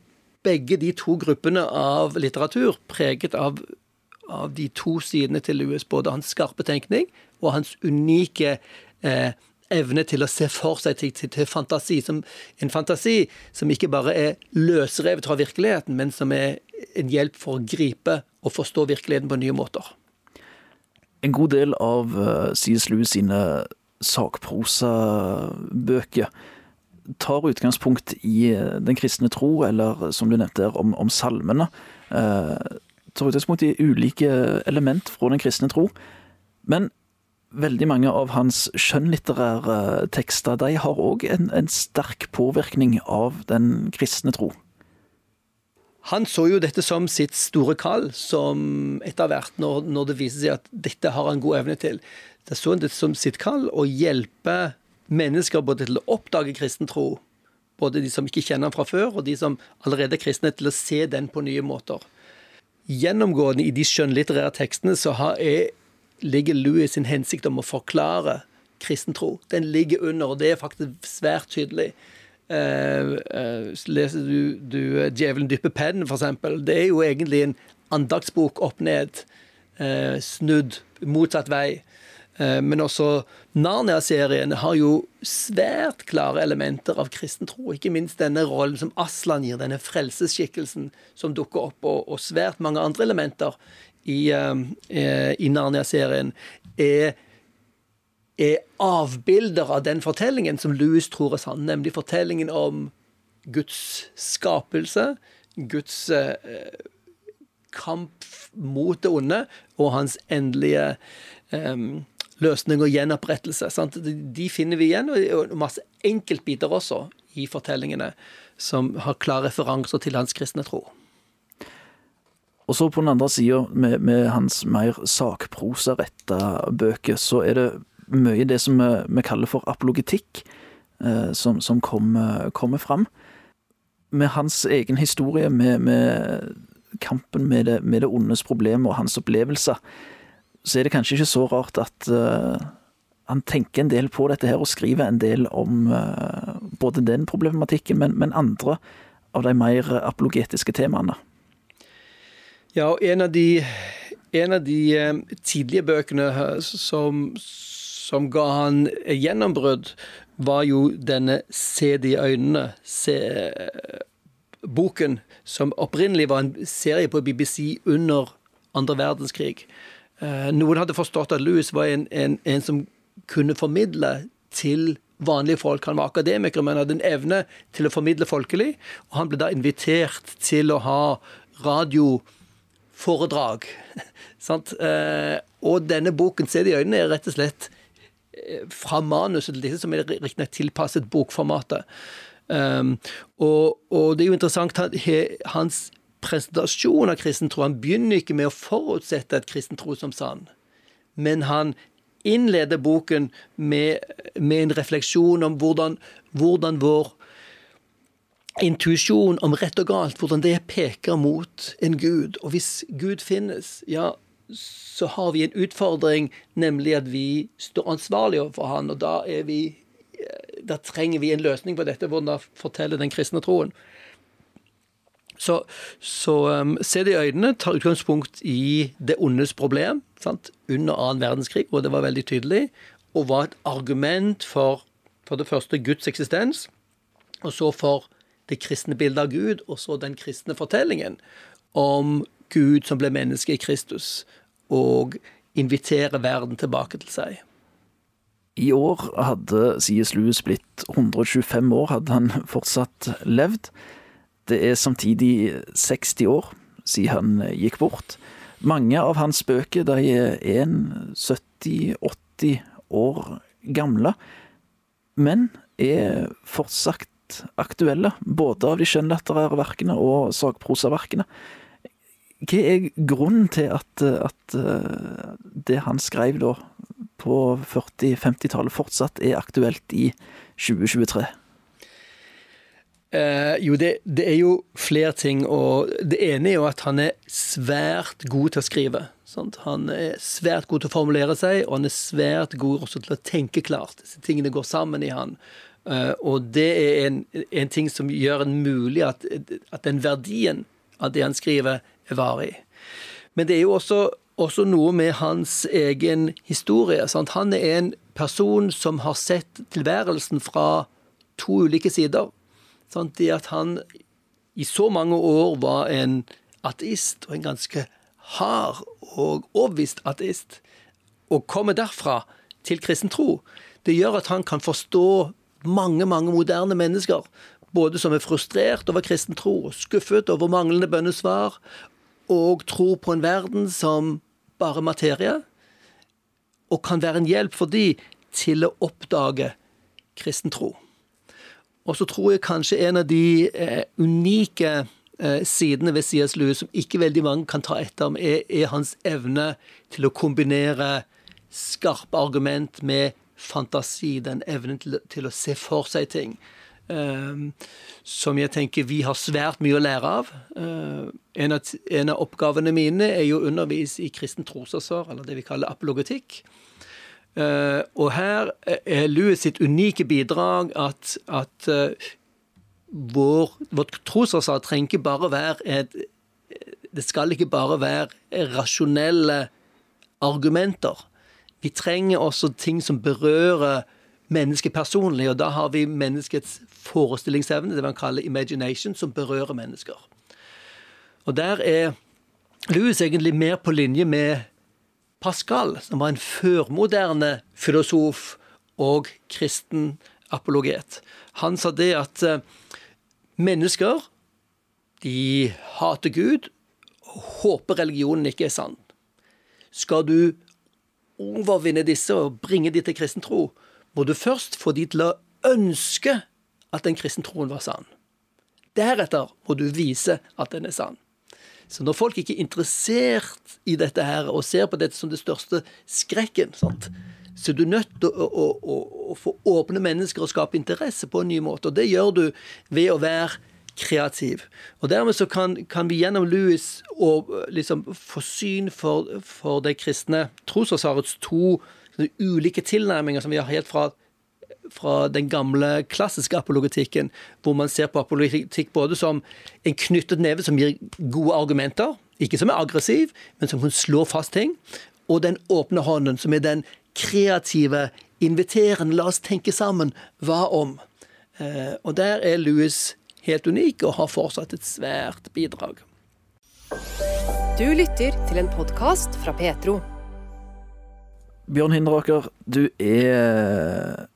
begge de to gruppene av litteratur preget av av de to sidene til Lewis, både hans skarpe tenkning og hans unike eh, evne til å se for seg til, til, til fantasi. Som, en fantasi som ikke bare er løsrevet fra virkeligheten, men som er en hjelp for å gripe og forstå virkeligheten på nye måter. En god del av eh, C.S. Lewis sine sakprosabøker tar utgangspunkt i eh, den kristne tro, eller som du nevnte, om, om salmene. Uh, tar utgangspunkt i ulike element fra den kristne tro. Men veldig mange av hans skjønnlitterære tekster de har òg en, en, sterk påvirkning av den kristne tro. Han så jo dette som sitt store kall, som etter hvert, når, når det viser seg at dette har han god evne til. Det så han det som sitt kall å hjelpe mennesker både til å oppdage kristen tro, både de som ikke kjenner han fra før, og de som allerede er kristne, til å se den på nye måter gjennomgående i de skjønnlitterære tekstene så er, ligger Louis sin hensikt om å forklare kristen tro. Den ligger under, og det er faktisk svært tydelig. Uh, uh, leser du, du 'Djevelen dypper pennen', f.eks., det er jo egentlig en andaktsbok opp ned, uh, snudd motsatt vei. Eh, men også Narnia-serien har jo svært klare elementer av kristen tro. Ikke minst denne rollen som Aslan gir, denne frelsesskikkelsen som dukker opp, og, og svært mange andre elementer i, uh, i Narnia-serien er, er, avbilder av den fortellingen som Louis tror er sann, nemlig fortellingen om Guds skapelse, Guds kamp mot det onde, og hans endelige um, løsning og gjenopprettelse. Sant? De finner vi igjen, og masse enkeltbiter også i fortellingene som har klare referanser til hans kristne tro. Og så på den andre sida, med, med, hans mer sakprosaretta bøker, så er det mye det som vi, vi kaller for apologetikk, eh, som, som kommer, kom fram. Med hans egen historie, med, med kampen med det, med det ondes problem og hans opplevelser, så er det kanskje ikke så rart at uh, han tenker en del på dette her og skriver en del om uh, både den problematikken, men, men, andre av de mer apologetiske temaene. Ja, og en av de, en av de uh, tidlige bøkene som, som ga han gjennombrudd, var jo denne 'Se de øynene', se boken, som opprinnelig var en serie på BBC under andre verdenskrig. Eh, noen hadde forstått at Louis var en, en, en som kunne formidle til vanlige folk. Han var akademiker, men hadde en evne til å formidle folkelig. Og han ble da invitert til å ha radioforedrag. eh, og denne boken, Se det i øynene, er rett og slett eh, fra manuset til disse, som er riktignok tilpasset bokformatet. Um, og, og, det er jo interessant at hans presentasjon av kristen tro Han begynner ikke med å forutsette et kristen tro som sann, men han innleder boken med, med en refleksjon om hvordan, hvordan vår intuisjon om rett og galt, hvordan det peker mot en gud. Og hvis Gud finnes, ja, så har vi en utfordring, nemlig at vi står ansvarlig overfor han, og da er vi da trenger vi en løsning på dette, hvordan da forteller den kristne troen. Så, så um, Se det i øynene tar utgangspunkt i det ondes problem sant? under annen verdenskrig, hvor det var veldig tydelig, og var et argument for, for det første Guds eksistens, og så for det kristne bildet av Gud, og så den kristne fortellingen om Gud som ble menneske i Kristus, og inviterer verden tilbake til seg. I år hadde C.S. Lewis blitt 125 år, hadde han fortsatt levd. Det er samtidig 60 år siden han eh, gikk bort. Mange av hans bøker de er 70-80 år gamle, men er fortsatt aktuelle, både av de skjønnlitterære verkene og sakprosaverkene. Hva er grunnen til at, at eh, det han skrev da på 40-50-tallet fortsatt er aktuelt i 2023? Eh, jo, det, det, er jo flere ting. og Det ene er jo at han er svært god til å skrive. Sant? Han er svært god til å formulere seg, og han er svært god også til å tenke klart. Disse tingene går sammen i han. Eh, og det er en, en ting som gjør en mulig at, at, den verdien av det han skriver, er varig. Men det er jo også, også noe med hans egen historie. Sant? Han er en person som har sett tilværelsen fra to ulike sider. Sånn, det at han i så mange år var en ateist, og en ganske hard og overbevist ateist, og kommer derfra til kristen tro, det gjør at han kan forstå mange, mange moderne mennesker. Både som er frustrert over kristen tro, skuffet over manglende bønnesvar, og tror på en verden som bare materie, og kan være en hjelp for de til å oppdage kristen tro. Og så tror jeg kanskje en av de eh, unike eh, sidene ved C.S. Lewis som ikke veldig mange kan ta etter om, er, er hans evne til å kombinere skarpe argument med fantasi. Den evnen til, til å se for seg ting. Um, som jeg tenker vi har svært mye å lære av. Uh, en, av en, av oppgavene mine er jo å undervise i kristen trosforsvar, eller det vi kaller apologetikk. Uh, og her er Louis sitt unike bidrag at, at uh, vår, vårt trosforsvar trenger ikke bare være et Det skal ikke bare være rasjonelle argumenter. Vi trenger også ting som berører mennesket personlig, og da har vi menneskets forestillingsevne, det man kaller imagination, som berører mennesker. Og der er Louis egentlig mer på linje med Pascal, som var en førmoderne filosof og kristen apologet. Han sa det at eh, mennesker de hater Gud og håper religionen ikke er sann. Skal du overvinne disse og bringe de til kristen tro, må du først få de til å ønske at den kristne troen var sann. Deretter må du vise at den er sann. Så når folk ikke er interessert i dette her, og ser på dette som det største skrekken, sant? så er du nødt til å, å, å, å, få åpne mennesker og skape interesse på en ny måte. Og det gjør du ved å være kreativ. Og dermed så kan, kan vi gjennom Louis og, liksom, få syn for, for det kristne trosforsvarets to ulike tilnærminger som vi har helt fra fra den gamle klassiske apologetikken, hvor man ser på apologetikk både som en knyttet neve som gir gode argumenter, ikke som er aggressiv, men som kan slå fast ting, og den åpne hånden, som er den kreative, inviterende, la oss tenke sammen, hva om? Eh, og der er Louis helt unik og har fortsatt et svært bidrag. Du lytter til en podkast fra Petro. Bjørn Hinderaker, du er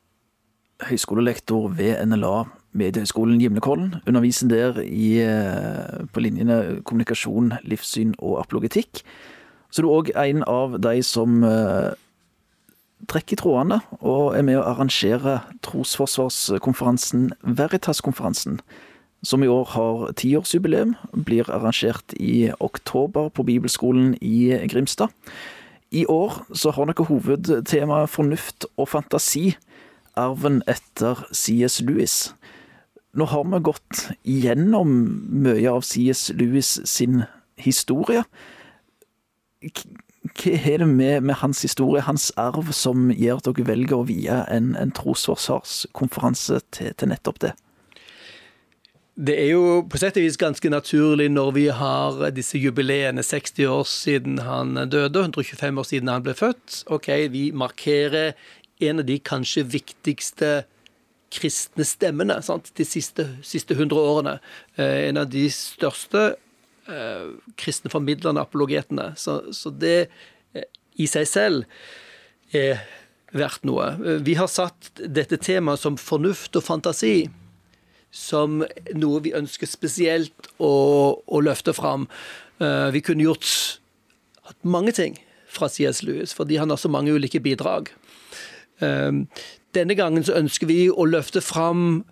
høyskolelektor ved NLA Mediehøgskolen Gimlekollen. Underviser der i, eh, på linjene kommunikasjon, livssyn og apologetikk. Så er du òg en av de som eh, trekker trådene og er med å arrangere trosforsvarskonferansen Veritas-konferansen, som i år har tiårsjubileum. Blir arrangert i oktober på Bibelskolen i Grimstad. I år så har dere hovedtemaet fornuft og fantasi. Arven etter C.S. Lewis. Nå har vi gått gjennom mye av C.S. Lewis sin historie. Hva er det med, med, hans historie, hans arv, som gjør at dere velger å vie en, en trosforsvarskonferanse til, til nettopp det? Det er jo på sett og vis ganske naturlig når vi har disse jubileene. 60 år siden han døde, 125 år siden han ble født. Ok, vi markerer en av de kanskje viktigste kristne stemmene sant? de siste, siste 100 årene. Eh, en av de største eh, kristne formidlerne, apologetene. Så, så det eh, i seg selv er verdt noe. Vi har satt dette temaet som fornuft og fantasi som noe vi ønsker spesielt å, å løfte fram. Vi kunne gjort mange ting fra C.S. Lewis, fordi han har så mange ulike bidrag. Eh, denne gangen så ønsker vi å løfte fram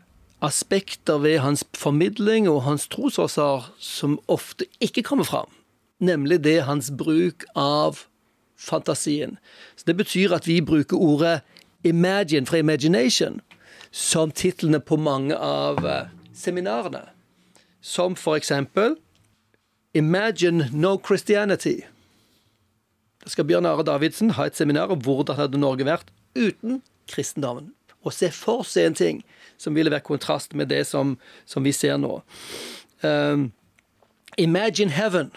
aspekter ved hans formidling og hans trosårsaker som ofte ikke kommer fram. Nemlig det hans bruk av fantasien. Så Det betyr at vi bruker ordet 'imagine' fra 'imagination' som titlene på mange av eh, seminarene. Som for eksempel 'Imagine no Christianity'. Da skal Bjørn Are Davidsen ha et seminar om hvordan hadde Norge vært uten kristendommen. Og se for seg en ting som ville være kontrast med det som, som vi ser nå. Um, imagine heaven.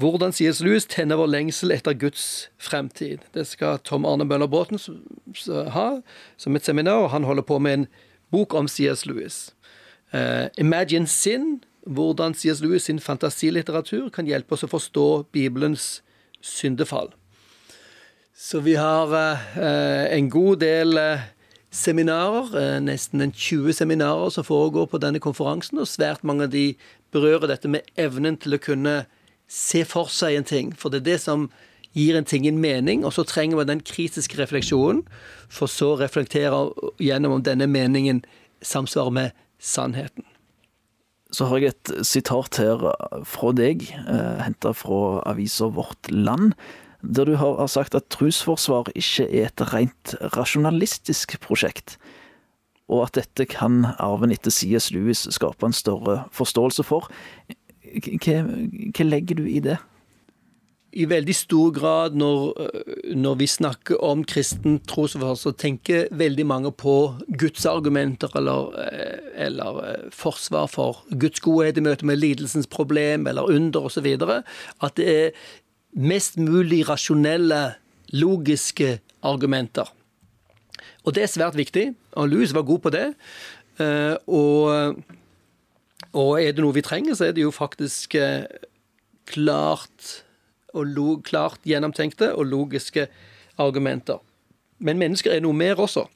Hvordan C.S. Lewis tenner vår lengsel etter Guds fremtid. Det skal Tom Arne Møller Bråten ha som et seminar, og han holder på med en bok om C.S. Lewis. Uh, Imagine sin. Hvordan C.S. Lewis sin fantasilitteratur kan hjelpe oss å forstå Bibelens syndefall. Så vi har eh, en god del eh, seminarer, eh, nesten en 20 seminarer som foregår på denne konferansen, og svært mange av de berører dette med evnen til å kunne se for seg en ting. For det er det som gir en ting en mening, og så trenger vi den kritiske refleksjonen, for så å reflektere gjennom om denne meningen samsvarer med sannheten. Så har jeg et sitat her fra deg, henta fra avisa Vårt Land der du har sagt at trosforsvar ikke er et rent rasjonalistisk prosjekt, og at dette kan arven etter C.S. Lewis skape en større forståelse for. Hva, hva legger du i det? I veldig stor grad når, når vi snakker om kristen trosforhold, så tenker veldig mange på Guds argumenter eller, eller forsvar for Guds godhet i møte med lidelsens problem eller under osv. At det er mest mulig rasjonelle, logiske argumenter. Og det er svært viktig, og Louis var god på det. Eh, og, og er det noe vi trenger, så er det jo faktisk eh, klart, og klart gjennomtenkte og logiske argumenter. Men mennesker er noe mer også.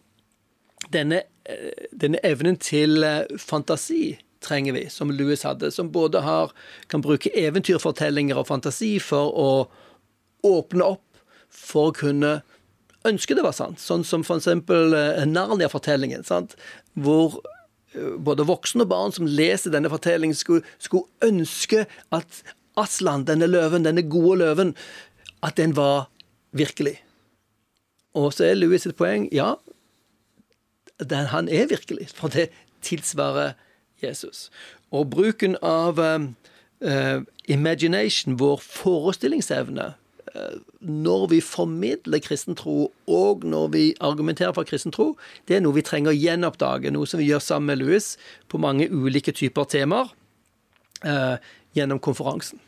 Denne, eh, denne evnen til fantasi trenger vi, som Louis hadde, som både har, kan bruke eventyrfortellinger og fantasi for å åpne opp for å kunne ønske det var sant. Sånn som f.eks. Eh, Narnia-fortellingen, hvor eh, både voksne og barn som leser denne fortellingen, skulle, skulle, ønske at Aslan, denne løven, denne gode løven, at den var virkelig. Og så er Louis sitt poeng ja, den, han er virkelig, for det tilsvarer Jesus. Og bruken av uh, imagination, vår forestillingsevne, uh, når vi formidler kristen tro, og når vi argumenterer for kristen tro, det er noe vi trenger å gjenoppdage. Noe som vi gjør sammen med Louis på mange ulike typer temaer uh, gjennom konferansen.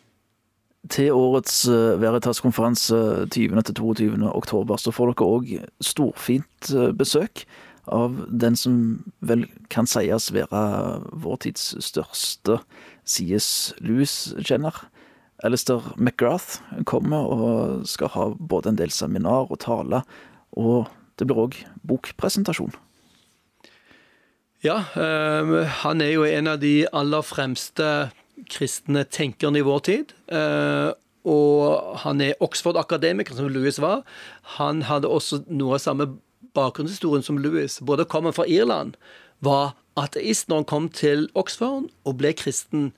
Til årets Veritas-konferanse 20.-22. oktober så får dere òg storfint besøk av den som vel kan sies være vår tids største CS Lewis-kjenner. Alistair McGrath kommer og skal ha både en del seminar og tale, og det blir òg bokpresentasjon. Ja, um, han er jo en av de aller fremste kristne tenkerne i vår tid. Uh, og han er Oxford-akademiker, som Louis var. Han hadde også noe av samme bakgrunnshistorien som Louis. Både kommer fra Irland, var ateist når han kom til Oxford, og ble kristen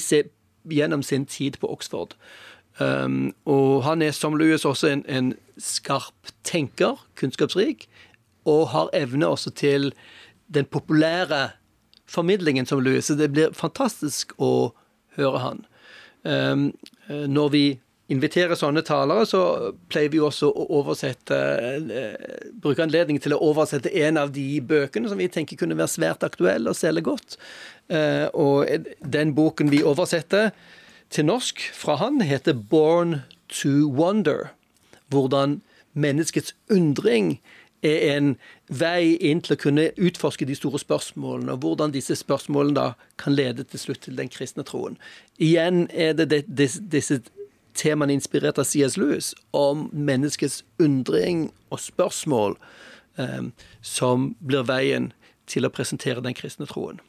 se, gjennom sin tid på Oxford. Um, og han er som Louis også en, en skarp tenker, kunnskapsrik, og har evne også til den populære formidlingen som Louis. Så det blir fantastisk å høre han. Um, når vi inviterer sånne talere, så pleier vi også å oversette uh, Bruke anledningen til å oversette en av de bøkene som vi tenker kunne være svært aktuelle og selge godt. Uh, og den boken vi oversetter til norsk fra han, heter 'Born to Wonder'. Hvordan menneskets undring er en vei inn til å kunne utforske de store spørsmålene, og hvordan disse spørsmålene da kan lede til slutt til den kristne troen. Igjen er det disse temaene inspirert av C.S. Lewis om menneskets undring og spørsmål eh, som blir veien til å presentere den kristne troen.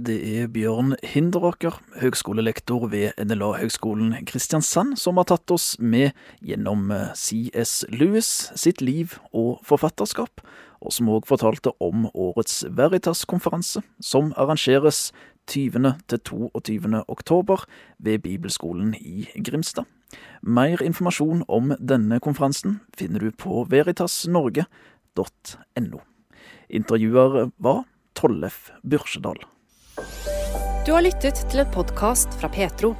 Det er Bjørn Hinderåker, høgskolelektor ved NLA-høgskolen Kristiansand, som har tatt oss med gjennom eh, CS Lewis sitt liv og forfatterskap, og som òg fortalte om årets Veritas-konferanse, som arrangeres 20. til 22. oktober ved Bibelskolen i Grimstad. Mer informasjon om denne konferansen finner du på veritasnorge.no. Intervjuer var Tollef Byrsedal. Du har lyttet til en podkast fra Petro.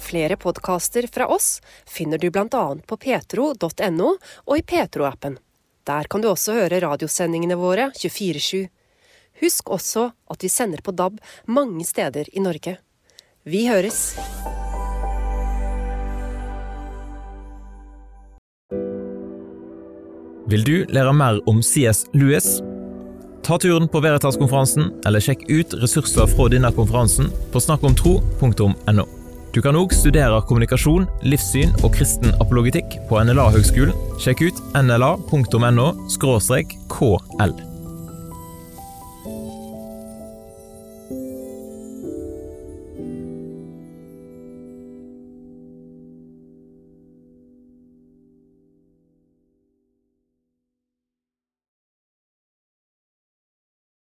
Flere podkaster fra oss finner du bl.a. på petro.no og i Petro-appen. Der kan du også høre radiosendingene våre 24-7. Husk også at vi sender på DAB mange steder i Norge. Vi høres! Vil du lære mer om CS Lewis? Ta turen på Veritas-konferansen, eller sjekk ut ressurser fra denne konferansen på snakkomtro.no. Du kan òg studere kommunikasjon, livssyn og kristen apologitikk på NLA-høgskolen. Sjekk ut nla.no kl.